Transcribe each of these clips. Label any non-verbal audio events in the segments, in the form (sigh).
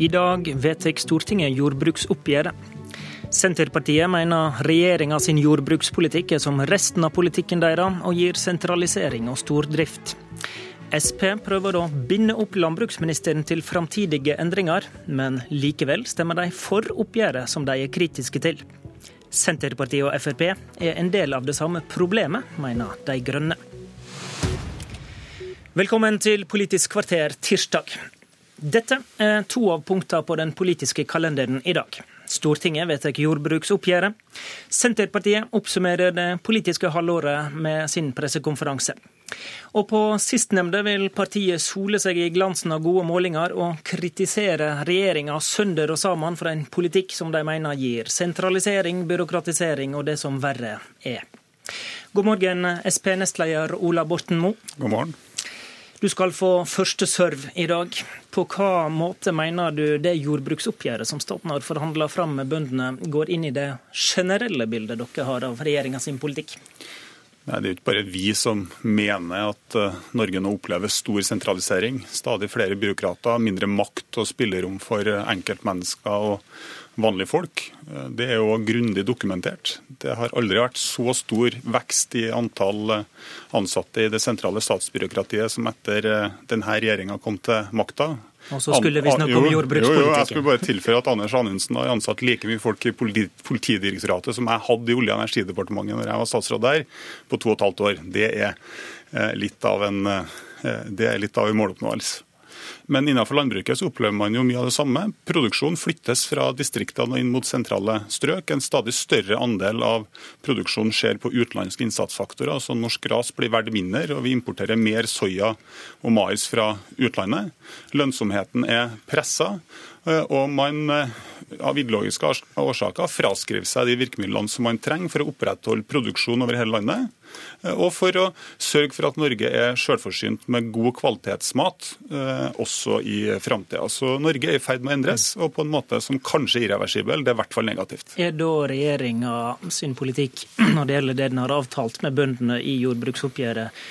I dag vedtar Stortinget jordbruksoppgjøret. Senterpartiet mener regjeringa sin jordbrukspolitikk er som resten av politikken deres, og gir sentralisering og stordrift. Sp prøver å binde opp landbruksministeren til framtidige endringer, men likevel stemmer de for oppgjøret som de er kritiske til. Senterpartiet og Frp er en del av det samme problemet, mener De Grønne. Velkommen til Politisk kvarter tirsdag. Dette er to av punktene på den politiske kalenderen i dag. Stortinget vedtar jordbruksoppgjøret. Senterpartiet oppsummerer det politiske halvåret med sin pressekonferanse. Og på sistnevnte vil partiet sole seg i glansen av gode målinger og kritisere regjeringa sønder og sammen for en politikk som de mener gir sentralisering, byråkratisering og det som verre er. God morgen, Sp-nestleder Ola Borten Moe. God morgen. Du skal få første serve i dag. På hva måte mener du det jordbruksoppgjøret som staten har forhandla fram med bøndene, går inn i det generelle bildet dere har av regjeringa sin politikk? Det er ikke bare vi som mener at eh, Norge nå opplever stor sentralisering. Stadig flere byråkrater, mindre makt og spillerom for enkeltmennesker og vanlige folk. Eh, det er jo grundig dokumentert. Det har aldri vært så stor vekst i antall eh, ansatte i det sentrale statsbyråkratiet som etter eh, denne regjeringa kom til makta. Og så skulle vi snakke om jordbrukspolitikken. Jo, jo, jeg skulle bare tilføye at Anders Anundsen har ansatt like mye folk i Politidirektoratet som jeg hadde i Olje- og energidepartementet når jeg var statsråd der, på to og et halvt år. Det er litt av en, det er litt av en måloppnåelse. Men innenfor landbruket så opplever man jo mye av det samme. Produksjon flyttes fra distriktene og inn mot sentrale strøk. En stadig større andel av produksjonen skjer på utenlandske innsatsfaktorer. altså Norsk gras blir verdt mindre, og vi importerer mer soya og mais fra utlandet. Lønnsomheten er pressa, eh, og man eh, av ideologiske årsaker fraskriver seg de virkemidlene som man trenger for å opprettholde produksjon over hele landet. Eh, og for å sørge for at Norge er selvforsynt med god kvalitetsmat eh, også i framtida. Så Norge er i ferd med å endres, og på en måte som kanskje er irreversibel. Det er i hvert fall negativt. Er da regjeringa sin politikk (clears throat) når det gjelder det den har avtalt med bøndene i jordbruksoppgjøret,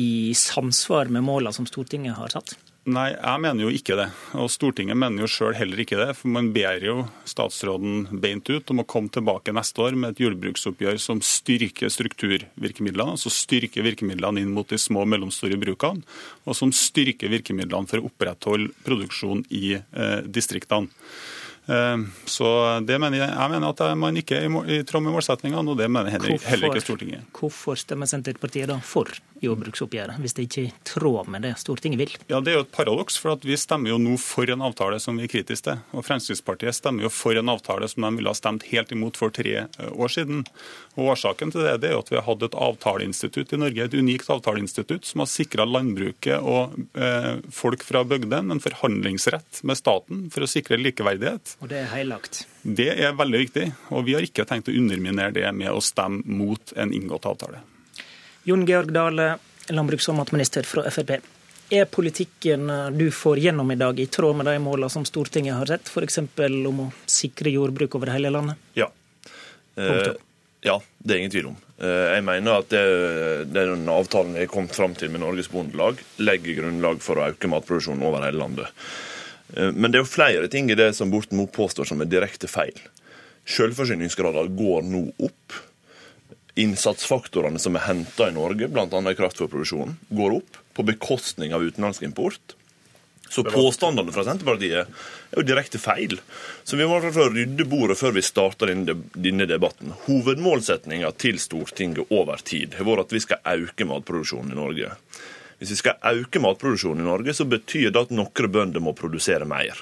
i samsvar med målene som Stortinget har satt? Nei, jeg mener jo ikke det. Og Stortinget mener jo sjøl heller ikke det. For man ber jo statsråden beint ut om å komme tilbake neste år med et jordbruksoppgjør som styrker strukturvirkemidlene, altså styrker virkemidlene inn mot de små og mellomstore brukene, og som styrker virkemidlene for å opprettholde produksjon i eh, distriktene. Eh, så det mener jeg, jeg mener at man ikke er i tråd med målsettingene, og det mener heller, heller ikke Stortinget. Hvorfor stemmer Senterpartiet da for jordbruksoppgjøret, hvis det ikke er i tråd med det Stortinget vil? Ja, Det er jo et paradoks, for vi stemmer jo nå for en avtale som vi er kritiske til. Og Fremskrittspartiet stemmer jo for en avtale som de ville ha stemt helt imot for tre eh, år siden. Og Årsaken til det, det er jo at vi har hatt et avtaleinstitutt i Norge, et unikt avtaleinstitutt, som har sikra landbruket og eh, folk fra bygdene en forhandlingsrett med staten for å sikre likeverdighet. Og det er heilagt? Det er veldig viktig. Og vi har ikke tenkt å underminere det med å stemme mot en inngått avtale. Jon Georg Dale, landbruks- og matminister fra Frp. Er politikken du får gjennom i dag i tråd med de målene som Stortinget har sett, f.eks. om å sikre jordbruk over hele landet? Ja. Eh, ja, det er ingen tvil om. Eh, jeg mener at det, den avtalen jeg kom fram til med Norges Bondelag, legger grunnlag for å øke matproduksjonen over hele landet. Eh, men det er jo flere ting i det som Borten Moe påstår som er direkte feil. Selvforsyningsgraden går nå opp. Innsatsfaktorene som er henta i Norge, bl.a. i kraftfôrproduksjonen, går opp på bekostning av utenlandsk import. Så påstandene fra Senterpartiet er jo direkte feil. Så vi må rydde bordet før vi starter denne debatten. Hovedmålsettinga til Stortinget over tid har vært at vi skal øke matproduksjonen i Norge. Hvis vi skal øke matproduksjonen i Norge, så betyr det at noen bønder må produsere mer.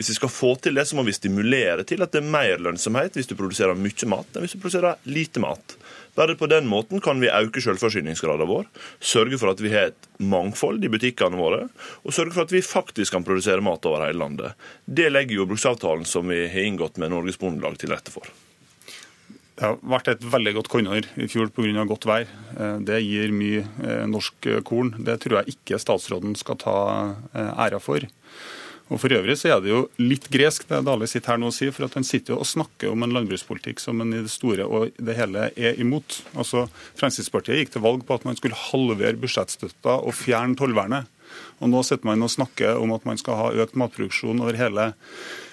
Hvis vi skal få til det, så må vi stimulere til at det er mer lønnsomhet hvis du produserer mye mat enn hvis du produserer lite mat. Bare på den måten kan vi øke selvforsyningsgraden vår, sørge for at vi har et mangfold i butikkene våre, og sørge for at vi faktisk kan produsere mat over hele landet. Det legger jordbruksavtalen som vi har inngått med Norges Bondelag til rette for. Det har vært et veldig godt kornår i fjor pga. godt vær. Eh, det gir mye eh, norsk korn. Det tror jeg ikke statsråden skal ta eh, æra for. Og For øvrig så er det jo litt gresk det Dale sitter her nå og sier, for at han sitter jo og snakker om en landbrukspolitikk som han i det store og det hele er imot. Altså, Fremskrittspartiet gikk til valg på at man skulle halvere budsjettstøtta og fjerne tollvernet. Og nå sitter man og snakker om at man skal ha økt matproduksjon over hele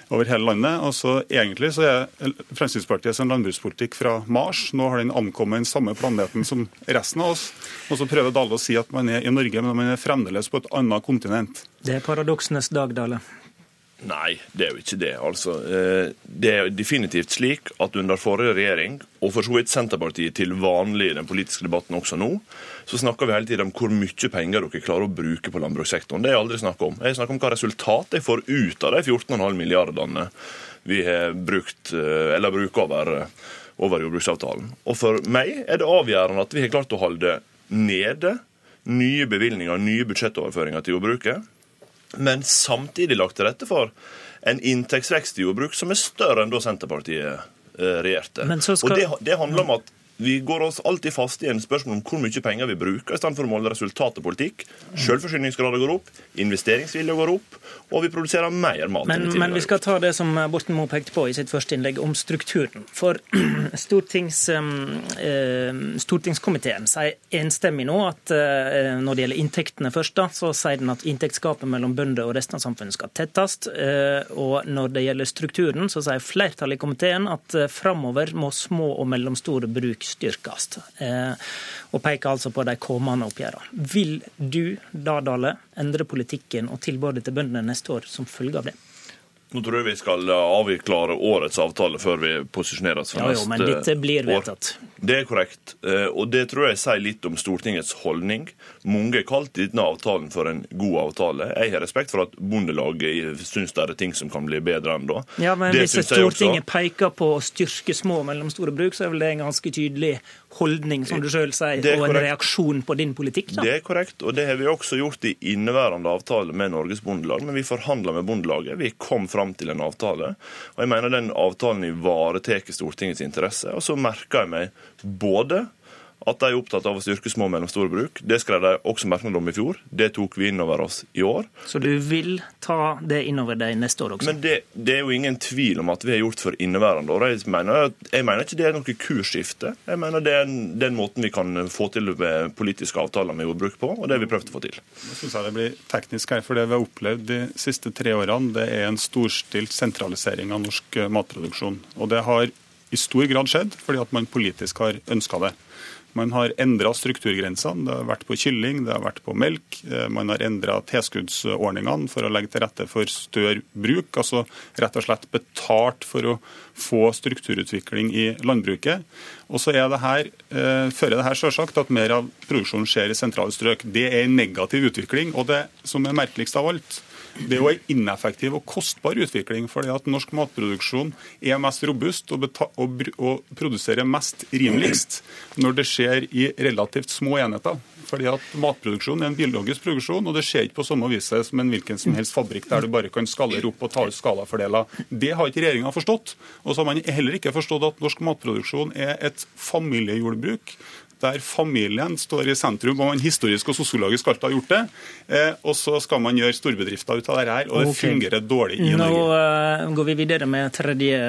over hele landet. Og så Egentlig så er Fremskrittspartiets landbrukspolitikk fra Mars. Nå har den ankommet den samme planeten som resten av oss. Og så prøver Dale å si at man er i Norge, men man er fremdeles på et annet kontinent. Det er paradoksenes dag, Dale. Nei, det er jo ikke det. altså. Eh, det er definitivt slik at under forrige regjering, og for så vidt Senterpartiet til vanlig i den politiske debatten også nå, så snakker vi hele tiden om hvor mye penger dere klarer å bruke på landbrukssektoren. Det er jeg aldri snakket om. Jeg snakker om hva resultat jeg får ut av de 14,5 milliardene vi har brukt, eh, eller bruker over, over jordbruksavtalen. Og for meg er det avgjørende at vi har klart å holde nede nye bevilgninger, nye budsjettoverføringer til jordbruket men samtidig lagt til rette for en inntektsvekst i jordbruk som er større enn da Senterpartiet eh, regjerte. Skal... Og det, det handler om at vi går oss alltid fast i en spørsmål om hvor mye penger vi bruker, i stedet for å måle resultat og politikk. Selvforsyningsgraden går opp, investeringsvilja går opp, og vi produserer mer mat. Men, men vi skal ta det som Borten Moe pekte på i sitt første innlegg, om strukturen. For (clears throat) stortings, eh, stortingskomiteen sier enstemmig nå at eh, når det gjelder inntektene først, da, så sier den at inntektsgapet mellom bønder og resten av samfunnet skal tettes. Eh, og når det gjelder strukturen, så sier flertallet i komiteen at framover må små og mellomstore bruk styrkes. Eh, og peker altså på de kommende oppgjørene. Vil du da, Dale, endre politikken og tilbudet til bøndene neste år som følge av det? Nå tror jeg vi skal avklare årets avtale før vi posisjonerer oss for ja, jo, men dette blir vedtatt. Det er korrekt, eh, og det tror jeg sier litt om Stortingets holdning. Mange har kalt denne avtalen for en god avtale. Jeg har respekt for at Bondelaget syns det er ting som kan bli bedre enn da. Ja, men hvis Stortinget peker på å styrke små og mellomstore bruk, så er vel det en ganske tydelig holdning, som du sjøl sier, og en reaksjon på din politikk? Da. Det er korrekt, og det har vi også gjort i inneværende avtale med Norges Bondelag. Men vi forhandla med Bondelaget, vi kom fram til en avtale. Og jeg mener den avtalen ivaretar Stortingets interesse. Og så merker jeg meg både at de er opptatt av å styrke små og mellomstore bruk. Det skrev de også merknad om i fjor. Det tok vi inn over oss i år. Så du vil ta det innover deg neste år også? Men det, det, er jo ingen tvil om at vi har gjort for inneværende år. Jeg mener, jeg mener ikke det er noe kursskifte. Jeg mener det er den måten vi kan få til politiske avtaler med jordbruk på, og det har vi prøvd å få til. Jeg det blir teknisk her, for Det vi har opplevd de siste tre årene, det er en storstilt sentralisering av norsk matproduksjon. Og det har i stor grad skjedd fordi at man politisk har ønska det. Man har endra strukturgrensene. Det har vært på kylling, det har vært på melk. Eh, man har endra tilskuddsordningene for å legge til rette for større bruk. Altså rett og slett betalt for å få strukturutvikling i landbruket. Og så eh, fører det her selvsagt at mer av produksjonen skjer i sentrale strøk. Det er en negativ utvikling. Og det som er merkeligst av alt, det er jo en ineffektiv og kostbar utvikling. fordi at norsk matproduksjon er mest robust og, og, og produserer mest rimeligst når det skjer i relativt små enheter. Fordi at Matproduksjon er en biologisk produksjon, og det skjer ikke på samme vis som en hvilken som helst fabrikk der du bare kan skalere opp og ta ut skalafordeler. Det har ikke regjeringa forstått. Og så har man heller ikke forstått at norsk matproduksjon er et familiejordbruk der familien står i sentrum, og man historisk og sosiologisk alltid har gjort det. Eh, og så skal man gjøre storbedrifter ut av det her, og det okay. fungerer dårlig i Norge. Nå uh, går vi videre med tredje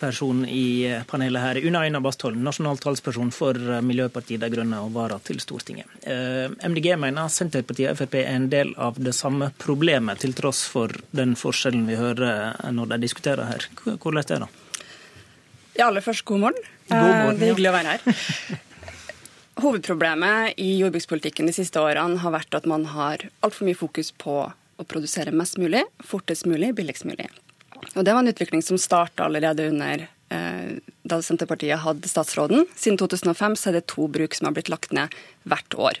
person i panelet her. Una Aina Bastholm, nasjonal talsperson for Miljøpartiet De Grønne og vara til Stortinget. Uh, MDG mener Senterpartiet og Frp er en del av det samme problemet, til tross for den forskjellen vi hører når de diskuterer her. Hvordan er det? da? Ja, aller først, god morgen. God morgen det er hyggelig å være her. Hovedproblemet i jordbrukspolitikken de siste årene har vært at man har altfor mye fokus på å produsere mest mulig, fortest mulig, billigst mulig. Og Det var en utvikling som starta allerede under eh, da Senterpartiet hadde statsråden. Siden 2005 så er det to bruk som har blitt lagt ned hvert år.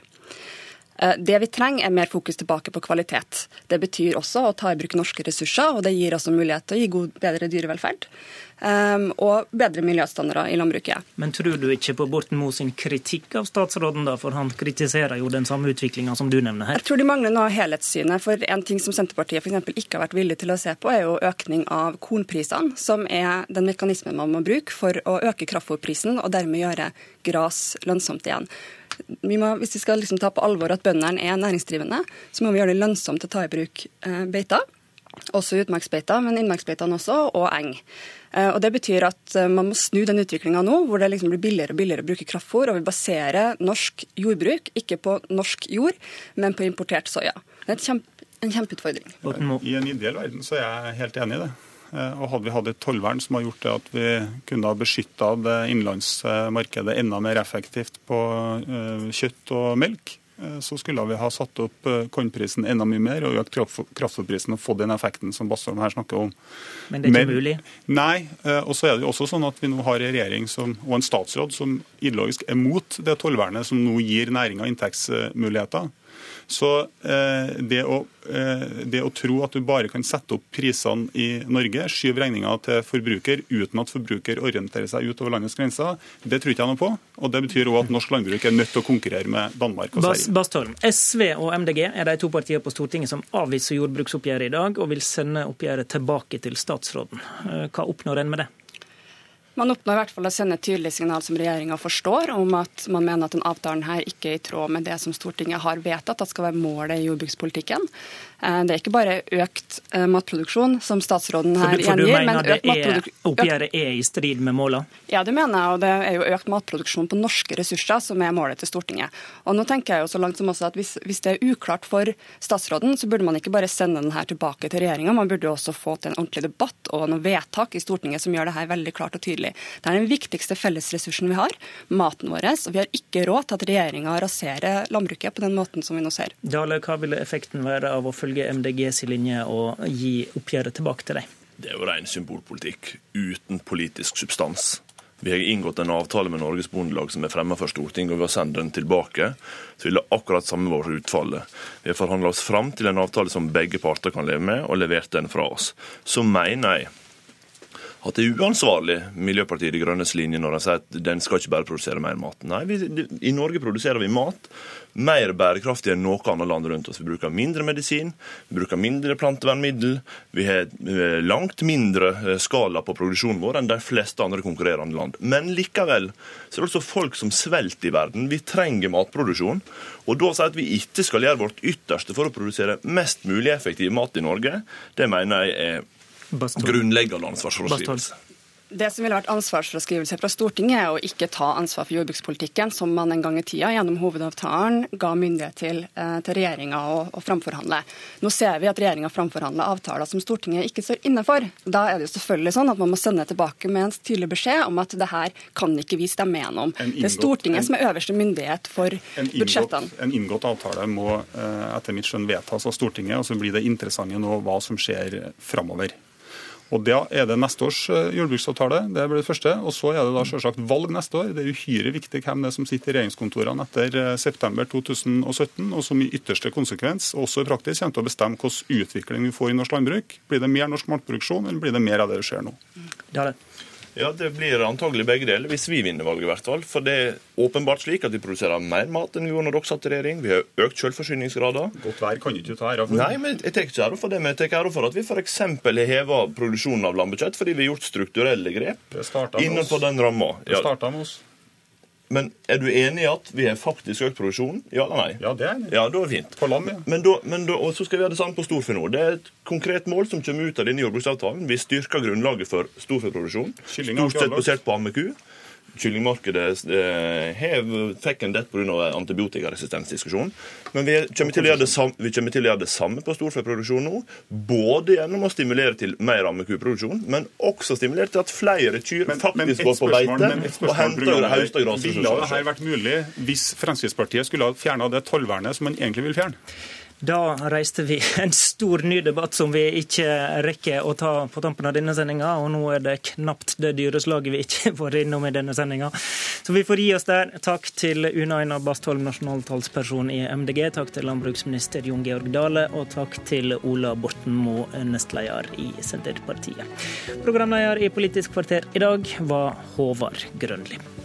Eh, det vi trenger, er mer fokus tilbake på kvalitet. Det betyr også å ta i bruk norske ressurser, og det gir også mulighet til å gi god, bedre dyrevelferd. Um, og bedre miljøstandarder i landbruket. Men tror du ikke på Borten Moe sin kritikk av statsråden, da, for han kritiserer jo den samme utviklinga som du nevner her? Jeg tror de mangler noe av helhetssynet. For en ting som Senterpartiet f.eks. ikke har vært villig til å se på, er jo økning av kornprisene, som er den mekanismen man må bruke for å øke kraftfôrprisen og dermed gjøre gras lønnsomt igjen vi må, hvis vi skal liksom ta på alvor at bøndene er næringsdrivende, så må vi gjøre det lønnsomt å ta i bruk eh, beiter. Også utmarksbeiter, men innmarksbeitene også, og eng. Eh, og Det betyr at eh, man må snu den utviklinga nå, hvor det liksom blir billigere og billigere å bruke kraftfôr, og vi baserer norsk jordbruk ikke på norsk jord, men på importert soya. Det er kjempe, en kjempeutfordring. I en ideell verden så er jeg helt enig i det. Eh, og Hadde vi hatt et tollvern som har gjort det at vi kunne ha beskytta det innenlandsmarkedet enda mer effektivt på eh, kjøtt og melk, Eh, så skulle vi ha satt opp eh, kornprisen enda mye mer og økt kraftfôrprisen og fått den effekten som Bastholm her snakker om. Men det er ikke mulig? Nei. Eh, og så er det jo også sånn at vi nå har en regjering som, og en statsråd som ideologisk er mot det tollvernet som nå gir næringa inntektsmuligheter. Så eh, det, å, eh, det, å, tro at du bare kan sette opp prisene i Norge, skyve regninga til forbruker uten at forbruker orienterer seg utover landets grenser, det tror ikke jeg noe på. Og Det betyr òg at norsk landbruk er nødt til å konkurrere med Danmark og Sverige. Bastholm, SV og MDG er de to partiene på Stortinget som avviser jordbruksoppgjøret i dag, og vil sende oppgjøret tilbake til statsråden. Eh, hva oppnår en med det? Man oppnår i hvert fall å sende et tydelig signal som regjeringa forstår, om at man mener at den avtalen her ikke er i tråd med det som Stortinget har vedtatt at skal være målet i jordbrukspolitikken. Eh, det er ikke bare økt eh, matproduksjon, som statsråden her gjengir. For du mener det oppgjøret er i strid med målene? Ja, det mener jeg. Og det er jo økt matproduksjon på norske ressurser som er målet til Stortinget. Og nå tenker jeg jo så langt som også at hvis, hvis det er uklart for statsråden, så burde man ikke bare sende den her tilbake til regjeringa. Man burde også få til en ordentlig debatt og noen vedtak i Stortinget som gjør det her veldig klart og tydelig. Det er den viktigste fellesressursen vi har, maten vår. Og vi har ikke råd til at regjeringa raserer landbruket på den måten som vi nå ser. Dale, hva ville effekten være av å følge følge MDG linje og gi oppgjøret tilbake til dem? Det er jo ren symbolpolitikk uten politisk substans. Vi har inngått en avtale med Norges Bondelag som er fremmet for Stortinget, og vi har sendt den tilbake, så ville akkurat samme vært utfallet. Vi har forhandla oss fram til en avtale som begge parter kan leve med, og levert den fra oss. Så mener jeg at det er uansvarlig Miljøpartiet De Grønnes linje når de sier at den skal ikke bare produsere mer mat. Nei, vi, I Norge produserer vi mat mer bærekraftig enn noe annet land rundt oss. Vi bruker mindre medisin, vi bruker mindre plantevernmiddel, vi har langt mindre eh, skala på produksjonen vår enn de fleste andre konkurrerende land. Men likevel så er det altså folk som svelter i verden. Vi trenger matproduksjon. Og da å si at vi ikke skal gjøre vårt ytterste for å produsere mest mulig effektiv mat i Norge, det mener jeg er grunnleggende ansvarsfraskrivelse. Det som ville vært ansvarsfraskrivelse fra Stortinget, er å ikke ta ansvar for jordbrukspolitikken, som man en gang i tida gjennom hovedavtalen ga myndighet til, eh, til regjeringa å, å, framforhandle. Nå ser vi at regjeringa framforhandler avtaler som Stortinget ikke står inne for. Da er det jo selvfølgelig sånn at man må sende tilbake med en tydelig beskjed om at det her kan ikke vi stemme gjennom. det er Stortinget en, som er øverste myndighet for en budsjettene. En inngått avtale må eh, etter mitt skjønn vedtas av Stortinget, og så blir det interessante nå hva som skjer framover. Og Da er det neste års eh, jordbruksavtale. Det blir det første. Og så er det da selvsagt valg neste år. Det er uhyre viktig hvem det er som sitter i regjeringskontorene etter eh, september 2017, og som i ytterste konsekvens, også i praktisk, kommer til å bestemme hvilken utvikling vi får i norsk landbruk. Blir det mer norsk matproduksjon, eller blir det mer av det vi ser nå? Det er det. Ja, Det blir antagelig begge deler, hvis vi vinner valget. i hvert fall. For det er åpenbart slik at vi produserer mer mat enn vi gjorde når dere satt i regjering. Vi har økt selvforsyningsgrader. Godt vær kan du ikke ta æra for. Nei, men jeg tar ikke æra for det. Men jeg tar æra for at vi f.eks. har heva produksjonen av lammekjøtt fordi vi har gjort strukturelle grep innenfor den ramma. Det starta med oss. Men er du enig i at vi har faktisk økt produksjonen? Ja eller nei? Ja, det er Ja, da er fint. På lam, ja. Men, da, men da, og så skal vi ha det samme på storfe nå. Det er et konkret mål som kommer ut av denne jordbruksavtalen. Vi styrker grunnlaget for storfeproduksjon. Stort sett basert på ammeku kyllingmarkedet fikk en dett pga. antibiotikaresistensdiskusjonen. Men vi kommer, til å gjøre det samme, gjøre det samme på storfeproduksjon nå. Både gjennom å stimulere til mer ammekuproduksjon, men også stimulere til at flere kyr men, faktisk går på beite og henter og høster gress. Ville det her vært mulig hvis Fremskrittspartiet skulle ha fjerna det tollvernet som man egentlig vil fjerne? Da reiste vi (laughs) en stor ny debatt som vi ikke rekker å ta på tampen av denne sendinga. Og nå er det knapt det dyreslaget vi ikke (laughs) får innom i denne sendinga. Så vi får gi oss der. Takk til Una Aina Bastholm, nasjonaltalsperson i MDG. Takk til landbruksminister Jon Georg Dale. Og takk til Ola Borten Moe, nestleder i Senterpartiet. Programleder i Politisk kvarter i dag var Håvard Grønli.